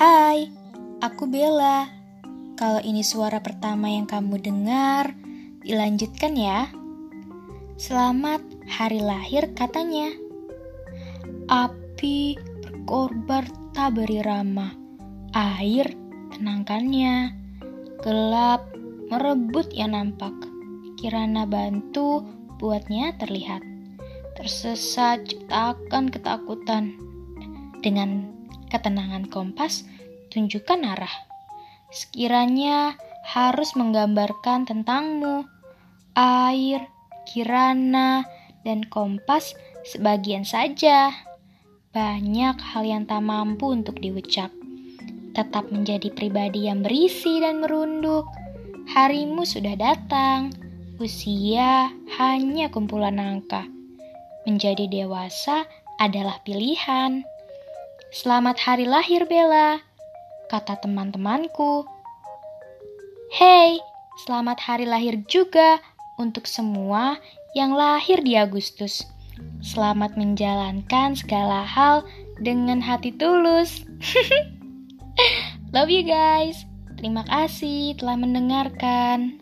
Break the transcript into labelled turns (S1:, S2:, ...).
S1: Hai, aku Bella. Kalau ini suara pertama yang kamu dengar, dilanjutkan ya. Selamat hari lahir katanya. Api berkorbar tak beri ramah, air tenangkannya. Gelap merebut yang nampak, kirana bantu buatnya terlihat. Tersesat ciptakan ketakutan. Dengan ketenangan kompas, tunjukkan arah. Sekiranya harus menggambarkan tentangmu, air, kirana, dan kompas sebagian saja. Banyak hal yang tak mampu untuk diucap. Tetap menjadi pribadi yang berisi dan merunduk. Harimu sudah datang. Usia hanya kumpulan angka. Menjadi dewasa adalah pilihan. Selamat hari lahir Bella, kata teman-temanku. Hey, selamat hari lahir juga untuk semua yang lahir di Agustus. Selamat menjalankan segala hal dengan hati tulus. Love you guys. Terima kasih telah mendengarkan.